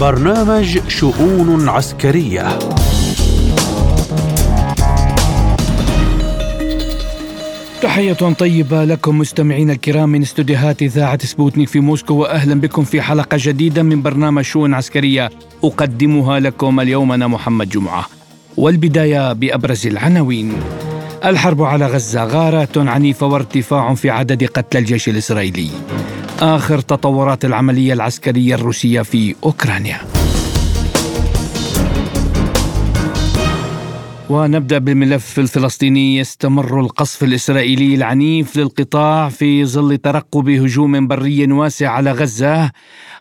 برنامج شؤون عسكرية. تحية طيبة لكم مستمعين الكرام من استديوهات إذاعة سبوتنيك في موسكو وأهلا بكم في حلقة جديدة من برنامج شؤون عسكرية أقدمها لكم اليوم أنا محمد جمعة. والبداية بأبرز العناوين الحرب على غزة غارات عنيفة وارتفاع في عدد قتلى الجيش الإسرائيلي. آخر تطورات العملية العسكرية الروسية في أوكرانيا. ونبدأ بالملف الفلسطيني. يستمر القصف الإسرائيلي العنيف للقطاع في ظل ترقب هجوم بري واسع على غزة.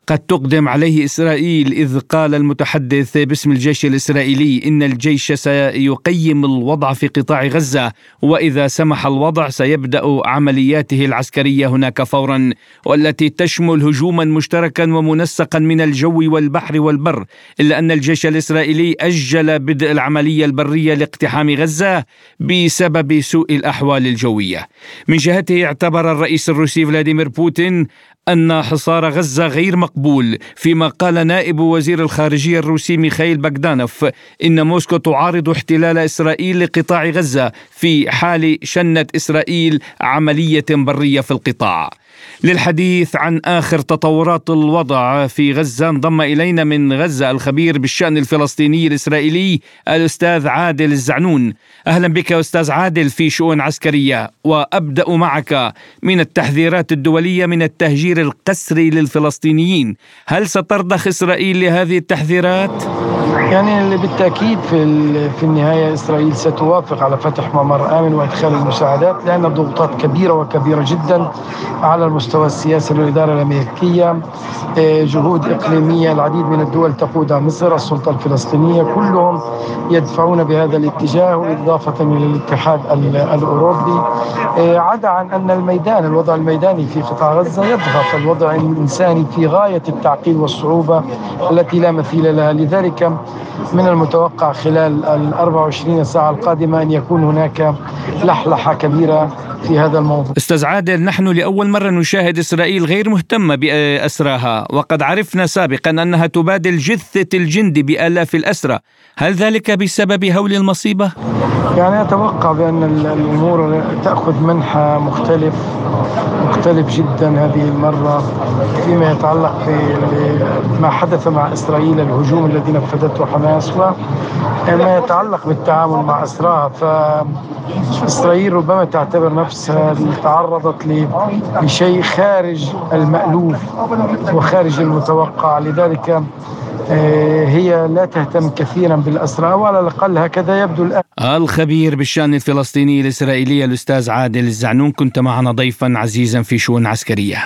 قد تقدم عليه إسرائيل إذ قال المتحدث باسم الجيش الإسرائيلي إن الجيش سيقيم الوضع في قطاع غزة وإذا سمح الوضع سيبدأ عملياته العسكرية هناك فورا والتي تشمل هجوما مشتركا ومنسقا من الجو والبحر والبر إلا أن الجيش الإسرائيلي أجل بدء العملية البرية لاقتحام غزة بسبب سوء الأحوال الجوية. من جهته اعتبر الرئيس الروسي فلاديمير بوتين أن حصار غزة غير مقبول فيما قال نائب وزير الخارجية الروسي ميخائيل باغدانوف إن موسكو تعارض احتلال إسرائيل لقطاع غزة في حال شنت إسرائيل عملية برية في القطاع. للحديث عن آخر تطورات الوضع في غزة انضم إلينا من غزة الخبير بالشأن الفلسطيني الإسرائيلي الأستاذ عادل الزعنون أهلا بك أستاذ عادل في شؤون عسكرية وأبدأ معك من التحذيرات الدولية من التهجير القسري للفلسطينيين هل سترضخ إسرائيل لهذه التحذيرات؟ يعني بالتأكيد في في النهاية إسرائيل ستوافق على فتح ممر آمن وإدخال المساعدات لأن الضغوطات كبيرة وكبيرة جدا على المستوى السياسي للاداره الأمريكية. آه، جهود إقليمية العديد من الدول تقودها مصر السلطة الفلسطينية كلهم يدفعون بهذا الاتجاه واضافه إلى الاتحاد الأوروبي. آه، عدا عن أن الميدان الوضع الميداني في قطاع غزة يضغط الوضع الإنساني في غاية التعقيد والصعوبة التي لا مثيل لها. لذلك من المتوقع خلال ال 24 ساعة القادمة أن يكون هناك لحلحة كبيرة في هذا الموضوع. أستاذ عادل نحن لأول مرة نشاهد إسرائيل غير مهتمة باسراها وقد عرفنا سابقا أنها تبادل جثة الجندي بآلاف الأسرى. هل ذلك بسبب هول المصيبة؟ يعني أتوقع بأن الأمور تأخذ منحى مختلف مختلف جدا هذه المرة فيما يتعلق بما حدث مع إسرائيل الهجوم الذي نفذته حماس وما يتعلق بالتعامل مع اسراها فاسرائيل ربما تعتبر نفسها تعرضت لشيء خارج المألوف وخارج المتوقع. لذلك آه، هي لا تهتم كثيرا بالأسرى وعلى الأقل هكذا يبدو الآن. الخبير بالشأن الفلسطيني الإسرائيلي الأستاذ عادل الزعنون كنت معنا ضيفا عزيزا في شؤون عسكرية.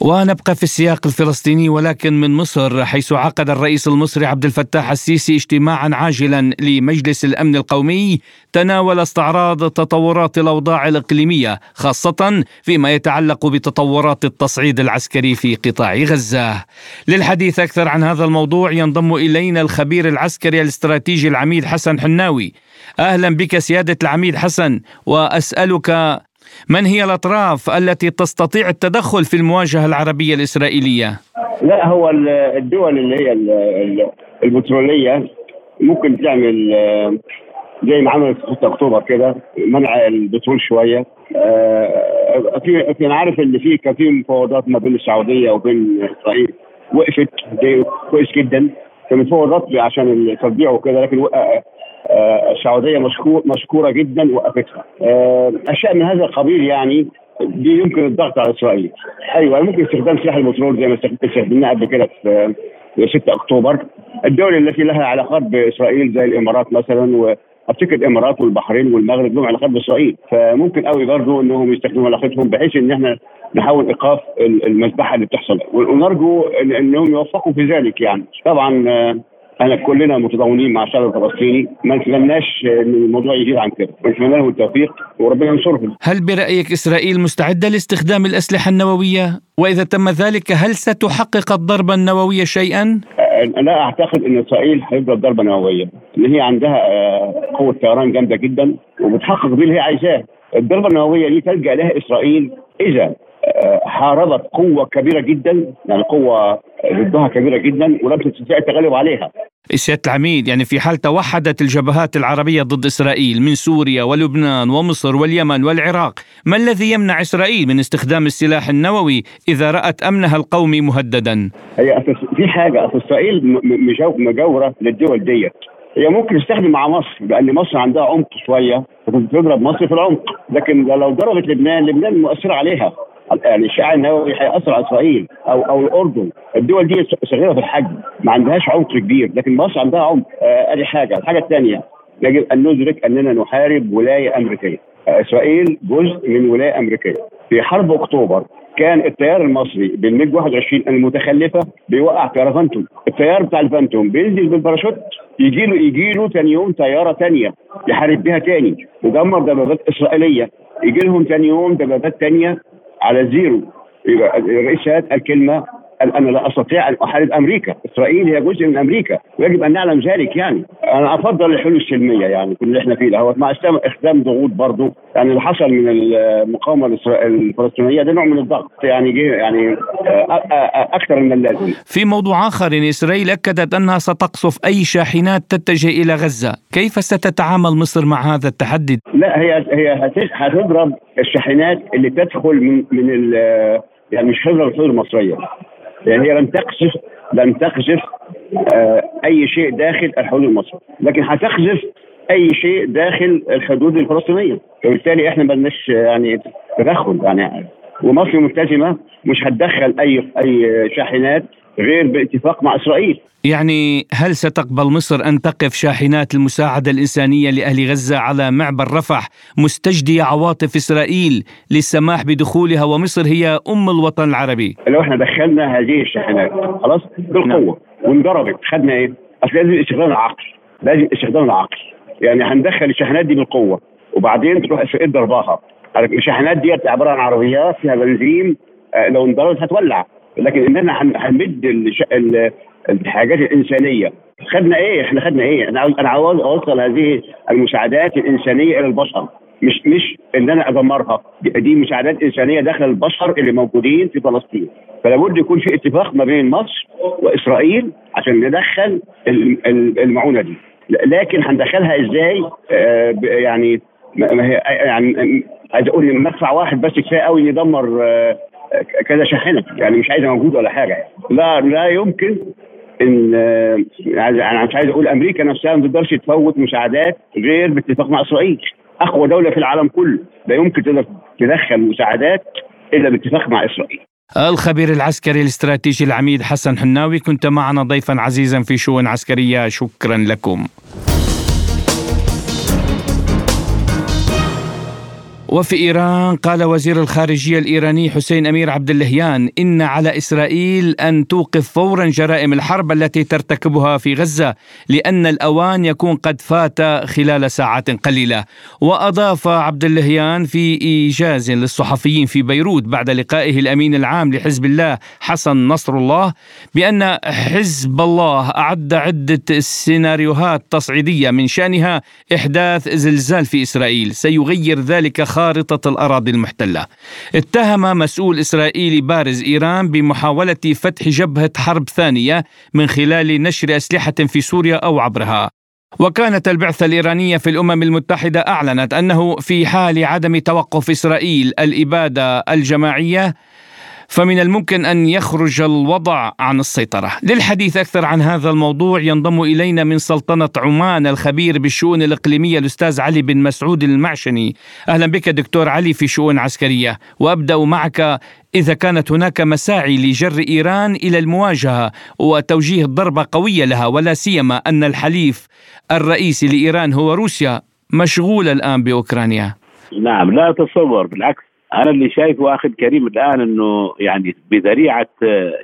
ونبقى في السياق الفلسطيني ولكن من مصر حيث عقد الرئيس المصري عبد الفتاح السيسي اجتماعا عاجلا لمجلس الأمن القومي تناول استعراض تطورات الأوضاع الإقليمية خاصة فيما يتعلق بتطورات التصعيد العسكري في قطاع غزة. للحديث أكثر عن هذا الموضوع ينضم إلينا الخبير العسكري الاستراتيجي العميد حسن حناوي. أهلا بك سيادة العميد حسن وأسألك من هي الأطراف التي تستطيع التدخل في المواجهة العربية الإسرائيلية؟ لا هو الدول اللي هي البترولية ممكن تعمل زي ما عملت في 6 أكتوبر كده منع البترول شوية. آه، في في عارف إن في في مفاوضات ما بين السعودية وبين إسرائيل. وقفت كويس جدا. كان مفاوضات عشان التطبيع وكده لكن آه، السعودية مشكور مشكورة جدا وقفتها آه، اشياء من هذا القبيل يعني دي يمكن الضغط على إسرائيل. أيوه ممكن استخدام سلاح البترول زي ما استخدمناه قبل كده في 6 أكتوبر. الدول التي لها علاقات بإسرائيل زي الإمارات مثلا وافتكر الامارات والبحرين والمغرب لهم علاقات بإسرائيل. فممكن قوي برضه إنهم يستخدموا علاقتهم بحيث إن إحنا نحاول إيقاف المذبحه اللي بتحصل. ونرجو إنهم يوفقوا في ذلك يعني. طبعا آه، إحنا كلنا متضامنين مع الشعب الفلسطيني ما نتمناش ان الموضوع يزيد عن كده. نتمنى لهم التوفيق وربنا ينصرهم هل برأيك إسرائيل مستعدة لاستخدام الأسلحة النووية؟ وإذا تم ذلك هل ستحقق الضربة النووية شيئا؟ لا أعتقد إن إسرائيل هيفضل ضربة نووية. إن هي عندها آه، قوة طيران جامدة جدا وبتحقق بيه اللي هي عايزاه الضربة النووية دي تلجأ لها إسرائيل إذا حاربت قوة كبيرة جدا يعني قوة ضدها كبيرة جدا ولم تستطيع التغلب عليها. سيادة العميد يعني في حال توحدت الجبهات العربية ضد إسرائيل من سوريا ولبنان ومصر واليمن والعراق ما الذي يمنع إسرائيل من استخدام السلاح النووي إذا رأت أمنها القومي مهددا؟ هي في حاجة إسرائيل مجاورة للدول ديت. هي ممكن تستخدم مع مصر لأن مصر عندها عمق شوية فتضرب مصر في العمق. لكن لو ضربت لبنان لبنان مؤثرة عليها. يعني الشعاع النووي هيأثر على إسرائيل أو أو الأردن. الدول دي صغيره في الحجم ما عندهاش عمق كبير لكن مصر عندها عمق آه، أدي حاجة. الحاجة الثانية يجب أن ندرك أننا نحارب ولاية أمريكية. آه، إسرائيل جزء من ولاية أمريكية. في حرب أكتوبر كان التيار المصري بالميج 21 المتخلفة بيوقع طياره فانتوم التيار بتاع الفانتوم بينزل بالباراشوت يجي له يجي له ثاني يوم طيارة ثانية يحارب بها ثاني ودمر دبابات إسرائيلية. يجي لهم ثاني يوم دبابات ثانية على زيرو. يبقى الرئيس الكلمة أنا لا أستطيع أن أحارب أمريكا، إسرائيل هي جزء من أمريكا. ويجب أن نعلم ذلك يعني، أنا أفضل الحلول السلمية يعني كل اللي إحنا فيه ده مع استخدام ضغوط برضه يعني اللي حصل من المقاومه الفلسطينية ده نوع من الضغط. يعني جه يعني أكثر من اللازم. في موضوع آخر إن إسرائيل أكدت أنها ستقصف أي شاحنات تتجه إلى غزة، كيف ستتعامل مصر مع هذا التحدي؟ لا هي هي هتضرب الشاحنات اللي تدخل من من يعني مش هتضرب الحدود المصرية. يعني هي لم تقذف لم تقذف آه أي شيء داخل الحدود المصرية. لكن هتقذف أي شيء داخل الحدود الفلسطينية. فبالتالي إحنا ما يعني تدخل يعني ومصر ملتزمة مش هتدخل اي أي شاحنات غير باتفاق مع إسرائيل يعني هل ستقبل مصر أن تقف شاحنات المساعدة الإنسانية لأهل غزة على معبر رفح مستجديه عواطف إسرائيل للسماح بدخولها ومصر هي أم الوطن العربي؟ لو إحنا دخلنا هذه الشاحنات خلاص بالقوة نعم. وانضربت خدنا إيه؟ أصل لازم استخدام العقل لازم استخدام العقل يعني هندخل الشاحنات دي بالقوة وبعدين تروح إسرائيل ضرباها الشاحنات دي عبارة عن عربيات فيها بنزين آه، لو انضربت هتولع لكن إننا هنمد الحاجات الإنسانية. خدنا إيه؟ إحنا خدنا إيه؟ أنا أنا عاوز أوصل هذه المساعدات الإنسانية إلى البشر مش مش ان أنا أدمرها. دي مساعدات إنسانية داخل البشر اللي موجودين في فلسطين. فلا بد يكون في اتفاق ما بين مصر وإسرائيل عشان ندخل المعونة دي. لكن هندخلها إزاي؟ آه يعني ما هي يعني عايز أقول مدفع واحد بس كفاية قوي يدمر آه كذا شاحنة يعني مش عايزة موجود ولا حاجة. لا لا يمكن إن أنا مش عايز أقول أمريكا نفسها ما تقدرش تفوت مساعدات غير باتفاق مع إسرائيل. أقوى دولة في العالم كله. لا يمكن تقدر تدخل مساعدات إلا باتفاق مع إسرائيل. الخبير العسكري الاستراتيجي العميد حسن حناوي كنت معنا ضيفا عزيزا في شؤون عسكرية شكرا لكم. وفي إيران قال وزير الخارجية الإيراني حسين أمير عبد اللهيان إن على إسرائيل أن توقف فورا جرائم الحرب التي ترتكبها في غزة لأن الأوان يكون قد فات خلال ساعات قليلة. وأضاف عبد اللهيان في إيجاز للصحفيين في بيروت بعد لقائه الأمين العام لحزب الله حسن نصر الله بأن حزب الله أعد عدة سيناريوهات تصعيدية من شأنها إحداث زلزال في إسرائيل. سيغير ذلك خارطة الأراضي المحتلة. اتهم مسؤول إسرائيلي بارز إيران بمحاولة فتح جبهة حرب ثانية من خلال نشر أسلحة في سوريا أو عبرها. وكانت البعثة الإيرانية في الأمم المتحدة أعلنت أنه في حال عدم توقف إسرائيل الإبادة الجماعية فمن الممكن أن يخرج الوضع عن السيطرة. للحديث أكثر عن هذا الموضوع ينضم إلينا من سلطنة عمان الخبير بالشؤون الإقليمية الأستاذ علي بن مسعود المعشني. أهلا بك دكتور علي في شؤون عسكرية، وأبدأ معك إذا كانت هناك مساعي لجر إيران إلى المواجهة وتوجيه ضربة قوية لها ولا سيما أن الحليف الرئيسي لإيران هو روسيا مشغول الآن بأوكرانيا. نعم لا أتصور بالعكس أنا اللي شايفه أخي الكريم الآن إنه يعني بذريعة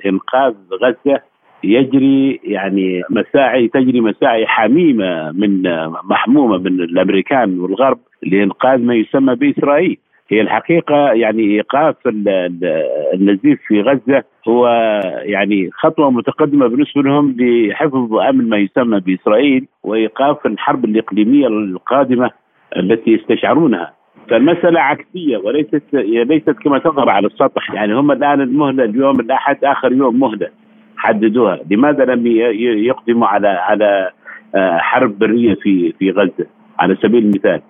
إنقاذ غزة يجري يعني مساعي تجري مساعي حميمة من محمومة من الأمريكان والغرب لإنقاذ ما يسمى بإسرائيل. هي الحقيقة يعني إيقاف النزيف في غزة هو يعني خطوة متقدمة بالنسبة لهم لحفظ أمن ما يسمى بإسرائيل وإيقاف الحرب الإقليمية القادمة التي يستشعرونها فالمسألة عكسية وليست ليست كما تظهر على السطح. يعني هم الآن المهلة اليوم الأحد آخر يوم مهلة حددوها. لماذا لم يقدموا على على آه، حرب برية في في غزة؟ على سبيل المثال.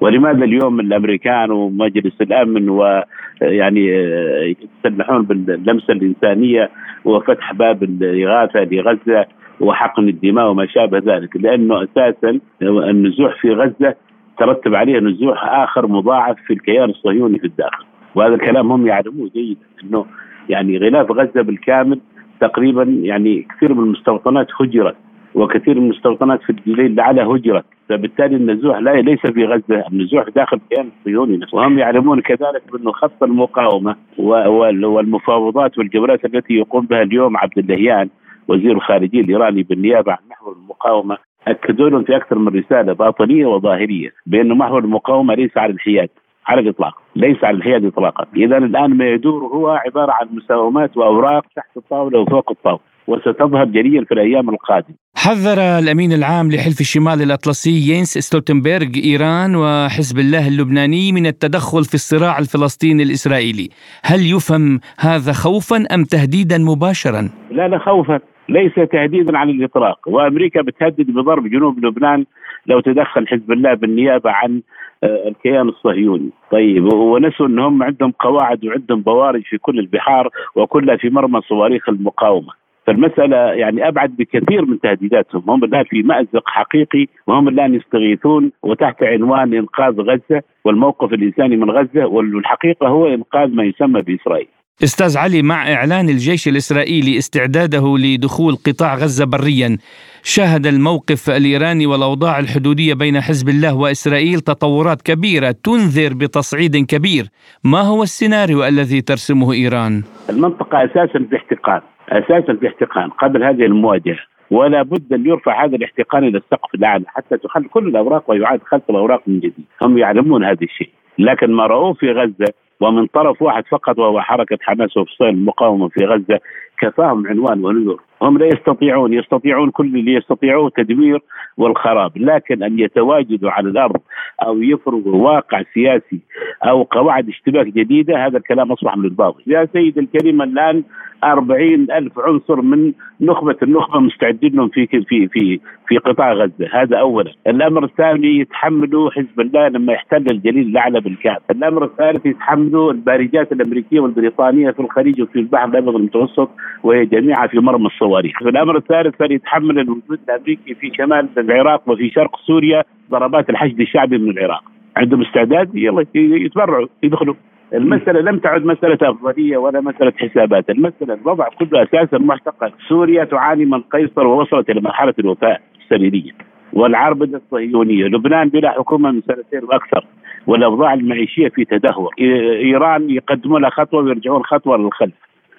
ولماذا اليوم الأمريكان ومجلس الأمن ويعني آه، يتسلحون باللمسة الإنسانية وفتح باب الإغاثة لغزة وحقن الدماء وما شابه ذلك؟ لأنه أساسا النزوح في غزة ترتب عليه نزوح آخر مضاعف في الكيان الصهيوني في الداخل. وهذا الكلام هم يعلموه جيدا إنه يعني غلاف غزة بالكامل تقريبا يعني كثير من المستوطنات هجرت وكثير من المستوطنات في الجليل الاعلى هجرت. فبالتالي النزوح لا ليس في غزة النزوح داخل الكيان الصهيوني وهم يعلمون كذلك بانه خط المقاومة والمفاوضات والجولات التي يقوم بها اليوم عبد اللهيان وزير الخارجية الإيراني بالنيابة عن محور المقاومة أكدوا لهم في أكثر من رسالة باطنية وظاهرية بان محور المقاومة ليس على الحياد على الإطلاق ليس على الحياد اطلاقا اذا الآن ما يدور هو عبارة عن مساومات وأوراق تحت الطاولة وفوق الطاولة وستظهر جليا في الأيام القادمة. حذر الأمين العام لحلف الشمال الأطلسي يينس ستولتنبرغ إيران وحزب الله اللبناني من التدخل في الصراع الفلسطيني الإسرائيلي، هل يفهم هذا خوفا أم تهديدا مباشرا؟ لا لا خوفا، ليس تهديدا على الإطلاق، وأمريكا بتهدد بضرب جنوب لبنان لو تدخل حزب الله بالنيابة عن آه، الكيان الصهيوني. طيب ونسوا إنهم عندهم قواعد وعندهم بوارج في كل البحار وكلها في مرمى صواريخ المقاومة. فالمسألة يعني أبعد بكثير من تهديداتهم. هم الآن في مأزق حقيقي وهم الآن يستغيثون وتحت عنوان إنقاذ غزة والموقف الإنساني من غزة والحقيقة هو إنقاذ ما يسمى بإسرائيل. أستاذ علي مع إعلان الجيش الإسرائيلي استعداده لدخول قطاع غزة بريا شهد الموقف الإيراني والأوضاع الحدودية بين حزب الله وإسرائيل تطورات كبيرة تنذر بتصعيد كبير. ما هو السيناريو الذي ترسمه إيران؟ المنطقة أساسا في احتقان أساسا في احتقان قبل هذه المواجهة ولا بد أن يرفع هذا الاحتقان إلى السقف الأعلى حتى تخل كل الأوراق ويعاد خلق الأوراق من جديد. هم يعلمون هذا الشيء. لكن ما رأوه في غزة ومن طرف واحد فقط وهو حركة حماس وفصيل المقاومه في غزة كفاهم عنوان ونذر. هم لا يستطيعون يستطيعون كل اللي يستطيعوه تدمير والخراب. لكن أن يتواجدوا على الأرض أو يفرضوا واقع سياسي أو قواعد اشتباك جديدة هذا الكلام أصبح من الباطل. يا سيد الكريم الآن أربعين ألف عنصر من نخبة النخبة مستعدين لهم في في في في قطاع غزة. هذا أولا. الأمر الثاني يتحملوا حزب الله لما يحتل الجليل الأعلى بالكامل الأمر الثالث يتحملوا البارجات الأمريكية والبريطانية في الخليج وفي البحر الأبيض المتوسط وهي جميعها في مرمى الصواريخ. الأمر الثالث فليتحمل الوجود الأمريكي في شمال العراق وفي شرق سوريا ضربات الحشد الشعبي من العراق. عندهم استعداد؟ يلا يتبرعوا يدخلوا. المسألة لم تعد مسألة أفضلية ولا مسألة حسابات. المسألة الوضع كله أساسا محتقن سوريا تعاني من قيصر ووصلت إلى مرحلة الوفاة السريرية والعربدة الصهيونية لبنان بلا حكومة من سنتين وأكثر والأوضاع المعيشية في تدهور. إيران يقدمون خطوة ويرجعون خطوة للخلف.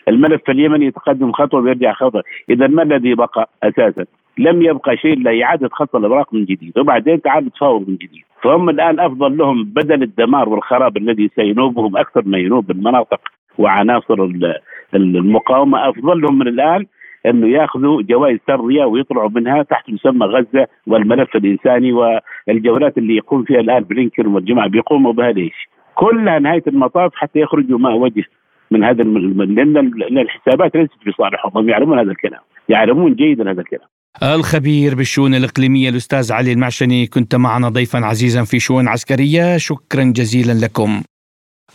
الملف اليمني يتقدم خطوة ويرجع خطوة. إذا ما الذي بقى أساسا؟ لم يبقى شيء الا إعادة خط الأوراق من جديد وبعدين تعال تفاوض من جديد. فهم الآن أفضل لهم بدل الدمار والخراب الذي سينوبهم أكثر ما ينوب المناطق وعناصر المقاومة أفضل لهم من الآن أنه يأخذوا جوائز سرية ويطلعوا منها تحت مسمى غزة والملف الإنساني والجولات اللي يقوم فيها الآن بلينكن والجماعة بيقوموا بها ليش؟ كلها نهاية المطاف حتى يخرجوا ما وجه من هذا لأن الحسابات ليست في صالحهم هم يعلمون هذا الكلام. يعلمون جيدا هذا الكلام. الخبير بالشؤون الإقليمية الأستاذ علي المعشني كنت معنا ضيفا عزيزا في شؤون عسكرية. شكرا جزيلا لكم.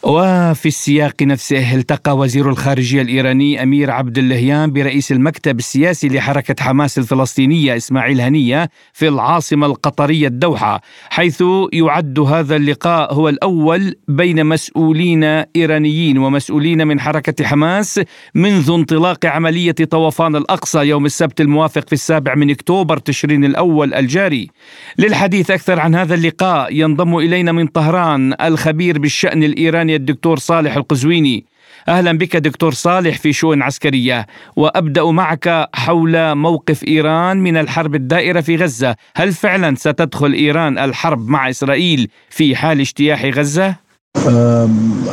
وفي السياق نفسه التقى وزير الخارجية الإيراني أمير عبد اللهيان برئيس المكتب السياسي لحركة حماس الفلسطينية إسماعيل هنية في العاصمة القطرية الدوحة حيث يعد هذا اللقاء هو الأول بين مسؤولين إيرانيين ومسؤولين من حركة حماس منذ انطلاق عملية طوفان الأقصى يوم السبت الموافق في السابع من أكتوبر تشرين الأول الجاري. للحديث أكثر عن هذا اللقاء ينضم إلينا من طهران الخبير بالشأن الإيراني الثانية الدكتور صالح القزويني. أهلا بك دكتور صالح في شؤون عسكرية. وأبدأ معك حول موقف إيران من الحرب الدائرة في غزة، هل فعلا ستدخل إيران الحرب مع إسرائيل في حال اجتياح غزة؟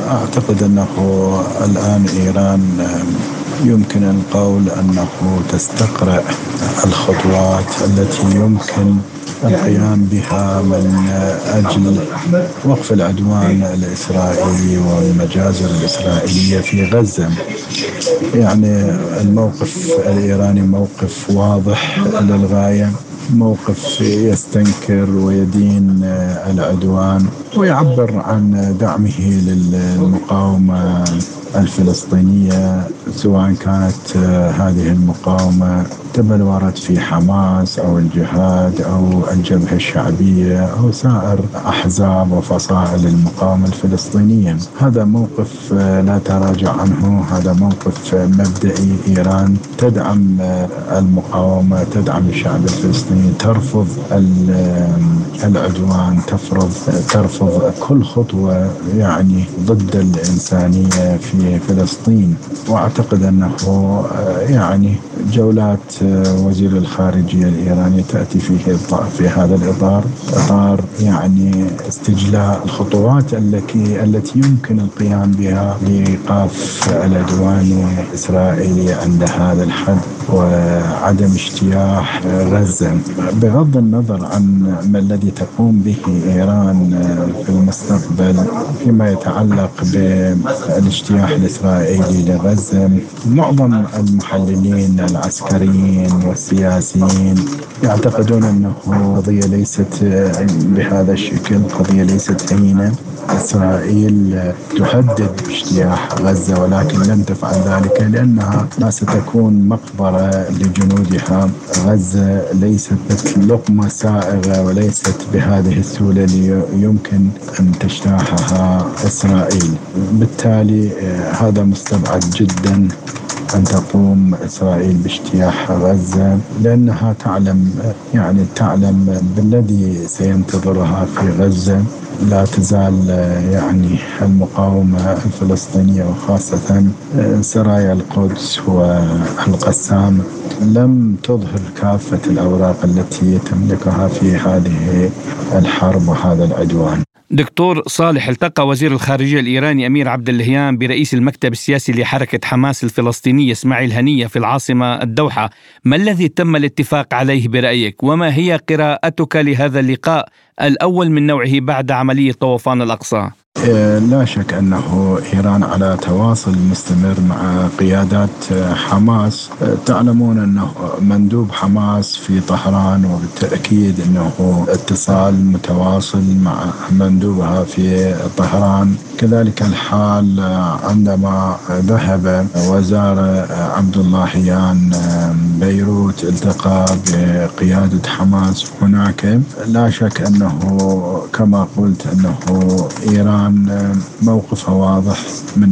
أعتقد أنه الآن إيران يمكن القول أنه تستقرأ الخطوات التي يمكن القيام بها من أجل وقف العدوان الإسرائيلي والمجازر الإسرائيلية في غزة. يعني الموقف الإيراني موقف واضح للغاية. موقف يستنكر ويدين العدوان ويعبر عن دعمه للمقاومة الفلسطينية سواء كانت هذه المقاومة تبلورت في حماس أو الجهاد أو الجبهة الشعبية أو سائر أحزاب وفصائل المقاومة الفلسطينية. هذا موقف لا تراجع عنه هذا موقف مبدئي. إيران تدعم المقاومة تدعم الشعب الفلسطيني ترفض العدوان تفرض ترفض كل خطوة يعني ضد الإنسانية في فلسطين. وأعتقد أنه يعني جولات وزير الخارجية الإيراني تأتي فيه في هذا الإطار. إطار يعني استجلاء الخطوات التي التي يمكن القيام بها لإيقاف العدوان الإسرائيلي عند هذا الحد وعدم اجتياح غزة. بغض النظر عن ما الذي تقوم به إيران في المستقبل فيما يتعلق بالاجتياح الإسرائيلي لغزة. معظم المحللين العسكريين والسياسيين يعتقدون أنه قضية ليست بهذا الشكل قضية ليست هينة. إسرائيل تهدد باجتياح غزة ولكن لن تفعل ذلك لأنها ما ستكون مقبرة لجنودها. غزة ليست لقمة سائغة وليست بهذه السهولة يمكن أن تجتاحها إسرائيل. بالتالي هذا مستبعد جدا. أن تقوم إسرائيل باجتياح غزة لأنها تعلم يعني تعلم بالذي سينتظرها في غزة. لا تزال يعني المقاومة الفلسطينية وخاصة سرايا القدس والقسام لم تظهر كافة الأوراق التي تملكها في هذه الحرب وهذا العدوان. دكتور صالح التقى وزير الخارجية الإيراني أمير عبد اللهيان برئيس المكتب السياسي لحركة حماس الفلسطينية إسماعيل هنية في العاصمة الدوحة. ما الذي تم الاتفاق عليه برأيك؟ وما هي قراءتك لهذا اللقاء الأول من نوعه بعد عملية طوفان الأقصى؟ لا شك أنه إيران على تواصل مستمر مع قيادات حماس. تعلمون أنه مندوب حماس في طهران وبالتأكيد أنه اتصال متواصل مع مندوبها في طهران. كذلك الحال عندما ذهب وزار عبد اللهيان بيروت التقى بقيادة حماس هناك. لا شك أنه كما قلت أنه إيران طبعا موقفها واضح من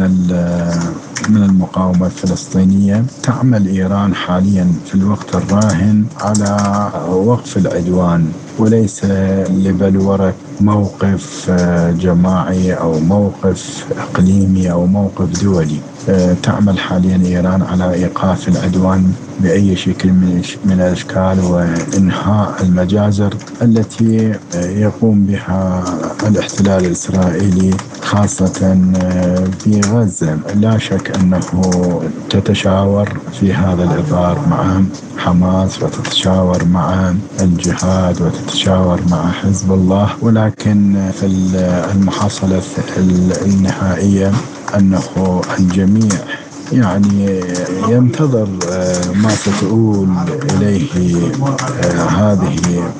من المقاومة الفلسطينية. تعمل إيران حاليا في الوقت الراهن على وقف العدوان. وليس لبلورة موقف جماعي أو موقف إقليمي أو موقف دولي. تعمل حاليا إيران على إيقاف العدوان بأي شكل من الأشكال وإنهاء المجازر التي يقوم بها الاحتلال الإسرائيلي خاصة في غزة. لا شك أنه تتشاور في هذا الإطار مع حماس وتتشاور مع الجهاد وتتشاور مع حزب الله. ولكن في المحصلة النهائية أنه الجميع يعني ينتظر آه، ما ستؤول إليه آه، هذه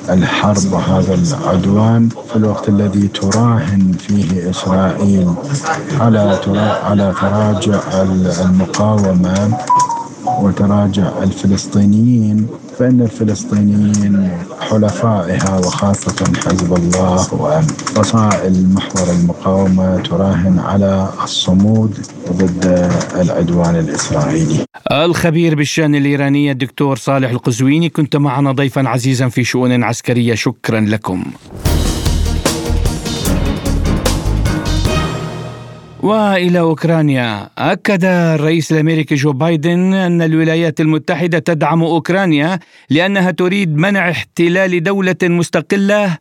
الحرب وهذا العدوان في الوقت الذي تراهن فيه إسرائيل على على تراجع المقاومة. وتراجع الفلسطينيين فإن الفلسطينيين حلفائها وخاصة حزب الله وفصائل محور المقاومة تراهن على الصمود ضد العدوان الإسرائيلي. الخبير بالشأن الإيراني الدكتور صالح القزويني كنت معنا ضيفا عزيزا في شؤون عسكرية شكرا لكم. وإلى أوكرانيا. أكد الرئيس الأمريكي جو بايدن أن الولايات المتحدة تدعم أوكرانيا لأنها تريد منع احتلال دولة مستقلة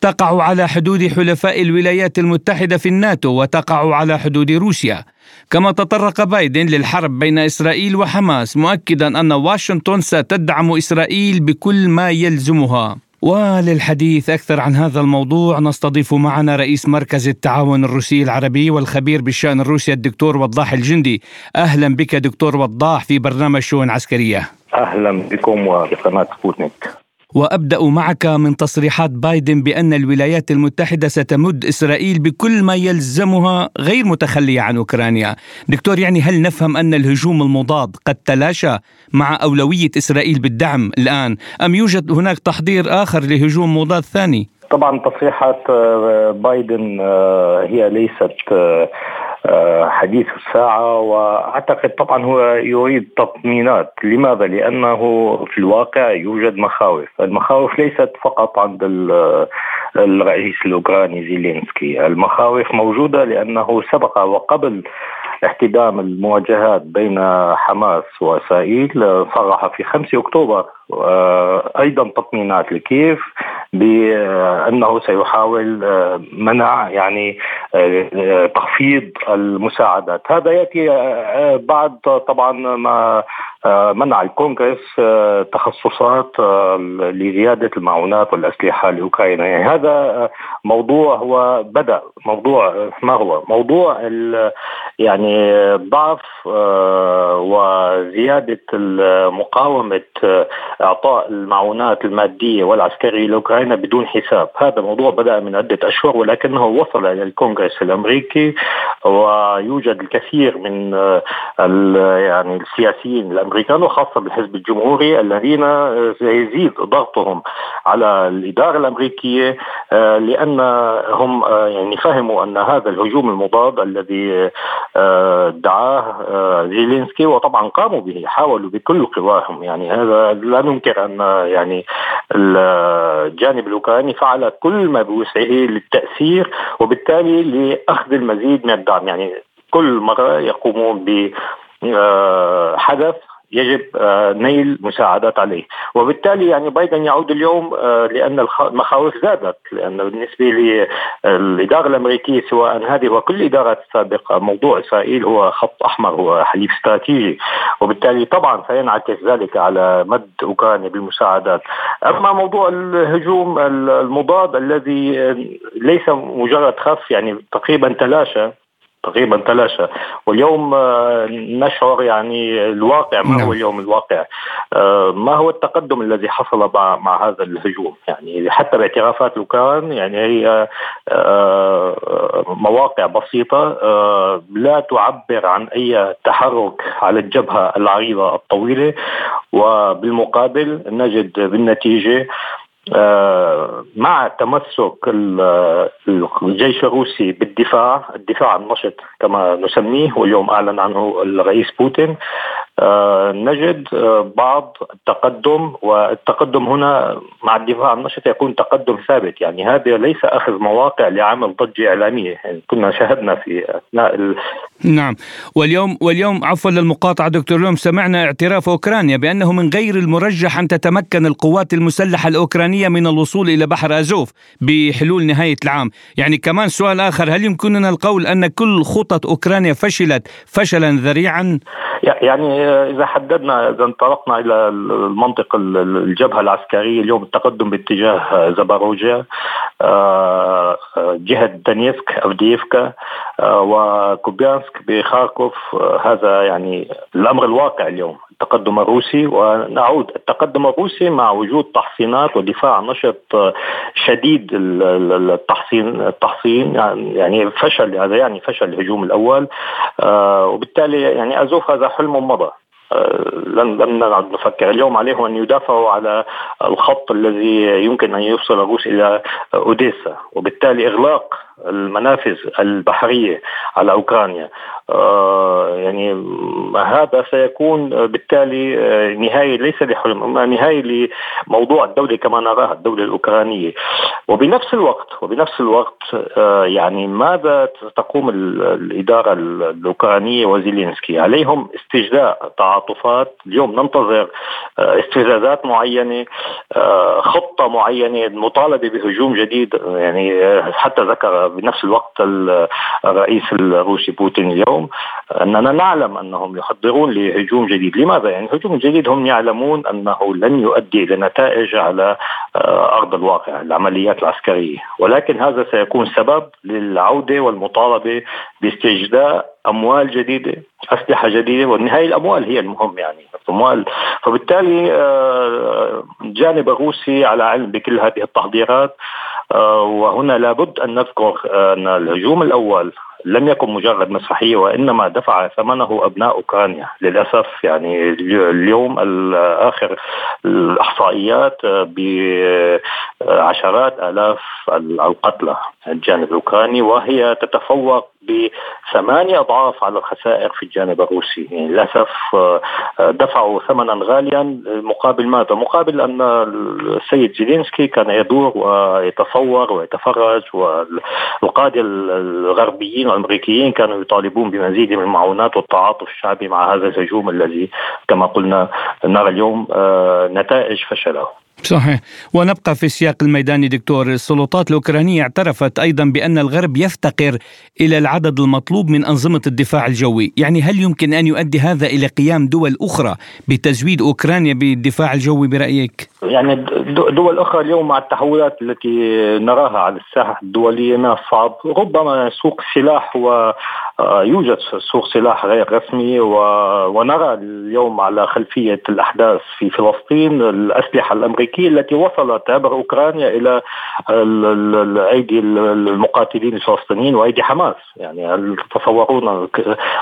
تقع على حدود حلفاء الولايات المتحدة في الناتو وتقع على حدود روسيا. كما تطرق بايدن للحرب بين إسرائيل وحماس مؤكدا أن واشنطن ستدعم إسرائيل بكل ما يلزمها. وللحديث أكثر عن هذا الموضوع نستضيف معنا رئيس مركز التعاون الروسي العربي والخبير بالشأن الروسي الدكتور وضاح الجندي. أهلا بك دكتور وضاح في برنامج شؤون عسكرية. أهلا بكم وبقناة سبوتنيك. وأبدأ معك من تصريحات بايدن بأن الولايات المتحدة ستمد إسرائيل بكل ما يلزمها غير متخلية عن أوكرانيا. دكتور يعني هل نفهم أن الهجوم المضاد قد تلاشى مع أولوية إسرائيل بالدعم الآن أم يوجد هناك تحضير آخر لهجوم مضاد ثاني؟ طبعا تصريحات آه، بايدن آه، هي ليست آه، حديث الساعة وأعتقد طبعا هو يريد تطمينات. لماذا؟ لأنه في الواقع يوجد مخاوف. المخاوف ليست فقط عند الرئيس الأوكراني زيلينسكي. المخاوف موجودة لأنه سبق وقبل احتدام المواجهات بين حماس وإسرائيل صرح في 5 أكتوبر أيضا تطمينات لكيف بانه سيحاول منع يعني تخفيض المساعدات. هذا يأتي بعد طبعا ما منع الكونغرس تخصصات لزيادة المعونات والأسلحة لأوكرانيا. يعني هذا موضوع هو بدأ موضوع ما هو؟ موضوع يعني ضعف وزيادة مقاومه إعطاء المعونات المادية والعسكرية لأوكرانيا بدون حساب، هذا موضوع بدأ من عدة أشهر ولكنه وصل إلى الكونغرس الأمريكي ويوجد الكثير من يعني السياسيين الأمريكان وخاصة بالحزب الجمهوري الذين سيزيد ضغطهم على الإدارة الأمريكية لأن هم يعني فهموا أن هذا الهجوم المضاد الذي دعاه زيلينسكي وطبعا قاموا به حاولوا بكل قواهم. يعني هذا لا ننكر أن يعني الجانب الأوكراني فعل كل ما بوسعه للتأثير وبالتالي لأخذ المزيد من الدعم. يعني كل مرة يقومون بحدث يجب آه، نيل مساعدات عليه. وبالتالي يعني بايدن يعود اليوم آه، لأن المخاوف زادت لأن بالنسبة للإدارة الأمريكية سواء هذه وكل الإدارات السابقة موضوع إسرائيل هو خط أحمر هو حليف استراتيجي. وبالتالي طبعا سينعكس ذلك على مد أوكرانيا بالمساعدات. أما موضوع الهجوم المضاد الذي ليس مجرد خف يعني تقريبا تلاشى تقريبا تلاشى واليوم آه، نشعر يعني الواقع ما هو نعم. اليوم الواقع؟ آه، ما هو التقدم الذي حصل مع هذا الهجوم؟ يعني حتى باعترافات لوكان يعني هي آه، مواقع بسيطة لا تعبر عن أي تحرك على الجبهة العريضة الطويلة. وبالمقابل نجد بالنتيجة مع تمسك الجيش الروسي بالدفاع الدفاع النشط كما نسميه واليوم أعلن عنه الرئيس بوتين. آه، نجد آه، بعض التقدم والتقدم هنا مع الدفاع النشط يكون تقدم ثابت. يعني هذا ليس أخذ مواقع لعمل ضجه اعلاميه يعني كنا شاهدنا في أثناء ال... نعم. واليوم واليوم عفوا للمقاطعة دكتور اليوم سمعنا اعتراف أوكرانيا بأنه من غير المرجح أن تتمكن القوات المسلحة الأوكرانية من الوصول إلى بحر أزوف بحلول نهاية العام، يعني كمان سؤال آخر هل يمكننا القول أن كل خطط أوكرانيا فشلت فشلا ذريعا؟ يعني إذا حددنا إذا انطلقنا إلى المنطق الجبهة العسكرية اليوم التقدم باتجاه زباروجيا آه، جهة دانيسك افديفكا آه، وكوبيانسك بخاركوف. آه، هذا يعني الأمر الواقع اليوم. التقدم الروسي ونعود. التقدم الروسي مع وجود تحصينات ودفاع نشط شديد التحصين التحصين يعني فشل هذا يعني فشل الهجوم الأول. وبالتالي يعني أزوف هذا حلم مضى لن لن نعد نفكر اليوم عليهم أن يدافعوا على الخط الذي يمكن أن يوصل الروس إلى أوديسا وبالتالي إغلاق المنافذ البحرية على أوكرانيا. آه يعني هذا سيكون بالتالي نهاية ليس لحلم نهاية لموضوع الدولة كما نراها الدولة الأوكرانية. وبنفس الوقت وبنفس الوقت آه، يعني ماذا تقوم الإدارة الأوكرانية وزيلينسكي؟ عليهم استجداء تعاطفات اليوم ننتظر آه، استفزازات معينة آه، خطة معينة مطالبة بهجوم جديد. يعني حتى ذكر بنفس الوقت الرئيس الروسي بوتين اليوم أننا نعلم أنهم يحضرون لهجوم جديد، لماذا؟ يعني الهجوم الجديد هم يعلمون أنه لن يؤدي إلى نتائج على أرض الواقع، العمليات العسكرية، ولكن هذا سيكون سبب للعودة والمطالبة باستجداء أموال جديدة أسلحة جديدة والنهايه الأموال هي المهم يعني الأموال. فبالتالي آه، الجانب الروسي على علم بكل هذه التحضيرات آه، وهنا لابد أن نذكر أن الهجوم الأول لم يكن مجرد مسرحية وإنما دفع ثمنه أبناء أوكرانيا. للأسف يعني اليوم اخر الإحصائيات بعشرات آلاف القتلى الجانب الأوكراني وهي تتفوق بثمانية أضعاف على الخسائر في الجانب الروسي. يعني للأسف آه، دفعوا ثمنا غاليا. مقابل ماذا؟ مقابل أن السيد زيلينسكي كان يدور ويتصور ويتفرج والقادة الغربيين والأمريكيين كانوا يطالبون بمزيد من المعونات والتعاطف الشعبي مع هذا الهجوم الذي كما قلنا نرى اليوم آه، نتائج فشله. صحيح ونبقى في السياق الميداني دكتور السلطات الأوكرانية اعترفت أيضا بأن الغرب يفتقر إلى العدد المطلوب من أنظمة الدفاع الجوي يعني هل يمكن أن يؤدي هذا إلى قيام دول أخرى بتزويد أوكرانيا بالدفاع الجوي برأيك؟ يعني دول أخرى اليوم مع التحولات التي نراها على الساحة الدولية من الصعب ربما سوق السلاح و آه، سوق سلاح غير رسمي ونرى اليوم على خلفية الأحداث في فلسطين الأسلحة الأمريكية التي وصلت عبر أوكرانيا إلى أيدي المقاتلين الفلسطينيين وأيدي حماس. يعني هل تتصورون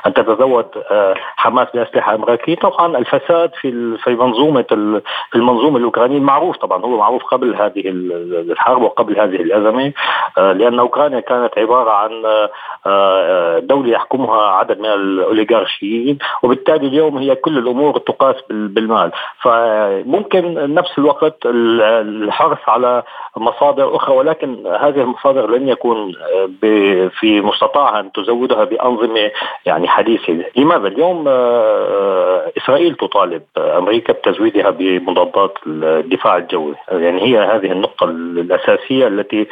أن تتزود آه، حماس بأسلحة أمريكية؟ طبعا الفساد في في منظومة في المنظومة الأوكرانية معروف طبعا هو معروف قبل هذه الحرب وقبل هذه الأزمة آه، لأن أوكرانيا كانت عبارة عن دولة دولة يحكمها عدد من الأوليغارشيين وبالتالي اليوم هي كل الأمور تقاس بالمال. فممكن نفس الوقت الحرص على مصادر أخرى ولكن هذه المصادر لن يكون في مستطاعها أن تزودها بأنظمة يعني حديثة. لماذا؟ اليوم آه، إسرائيل تطالب أمريكا بتزويدها بمضادات الدفاع الجوي. يعني هي هذه النقطة الأساسية التي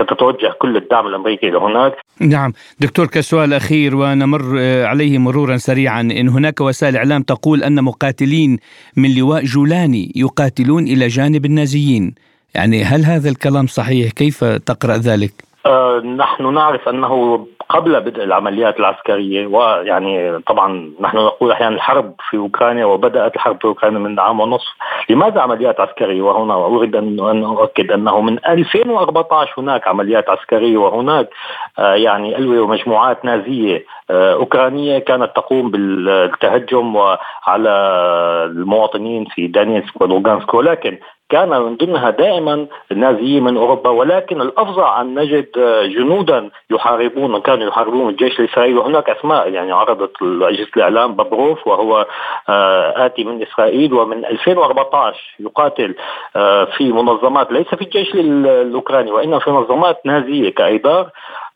ستتوجه كل الدعم الأمريكي لهناك نعم. دكتور كسؤال أخير ونمر عليه مرورا سريعا. إن هناك وسائل إعلام تقول أن مقاتلين من لواء جولاني يقاتلون إلى جانب النازيين. يعني هل هذا الكلام صحيح؟ كيف تقرأ ذلك؟ آه نحن نعرف أنه قبل بدء العمليات العسكرية ويعني طبعا نحن نقول أحيانا الحرب في أوكرانيا وبدأت الحرب في أوكرانيا من عام ونصف. لماذا عمليات عسكرية؟ وهنا أريد أن أؤكد أنه من 2014 هناك عمليات عسكرية وهناك آه، يعني ألوية ومجموعات نازية آه، أوكرانية كانت تقوم بالتهجم على المواطنين في دانيسك ولوغانسك. ولكن كان من ضمنها دائما النازيين من أوروبا ولكن الأفظع أن نجد جنودا يحاربون كانوا يحاربون الجيش الإسرائيلي وهناك أسماء يعني عرضت اجهزه الإعلام ببروف وهو آه، آتي من إسرائيل ومن 2014 يقاتل آه، في منظمات ليس في الجيش الأوكراني وإنما في منظمات نازية كايدار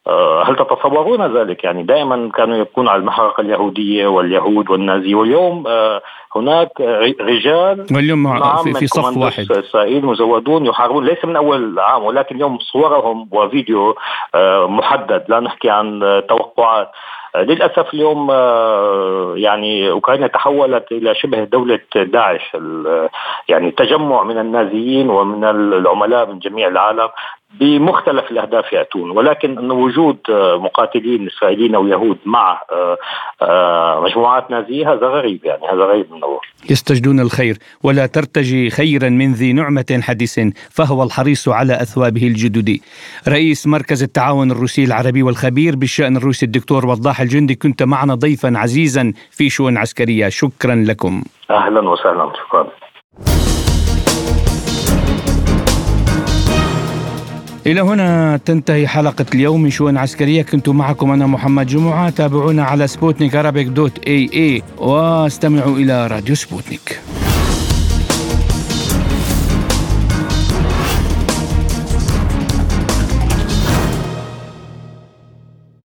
آه، هل تتصورون ذلك؟ يعني دائما كانوا يبكون على المحرقة اليهودية واليهود والنازي واليوم آه، هناك رجال واليوم نعم في, في صف واحد. إسرائيل مزودون يحاربون. ليس من أول عام ولكن اليوم صورهم وفيديو آه، محدد. لا نحكي عن توقعات. للأسف اليوم يعني أوكرانيا تحولت إلى شبه دولة داعش يعني تجمع من النازيين ومن العملاء من جميع العالم. بمختلف الأهداف يأتون ولكن أن وجود آه، مقاتلين إسرائيليين أو يهود مع آه، آه، مجموعات نازية هذا غريب يعني هذا غريب من النوع يستجدون الخير ولا ترتجي خيرا من ذي نعمة حديث فهو الحريص على أثوابه الجدد. رئيس مركز التعاون الروسي العربي والخبير بالشأن الروسي الدكتور وضاح الجندي كنت معنا ضيفا عزيزا في شؤون عسكرية. شكرا لكم. أهلا وسهلا شكرا. إلى هنا تنتهي حلقة اليوم. من شؤون عسكرية كنت معكم أنا محمد جمعة. تابعونا على سبوتنيك dot AE واستمعوا إلى راديو سبوتنيك.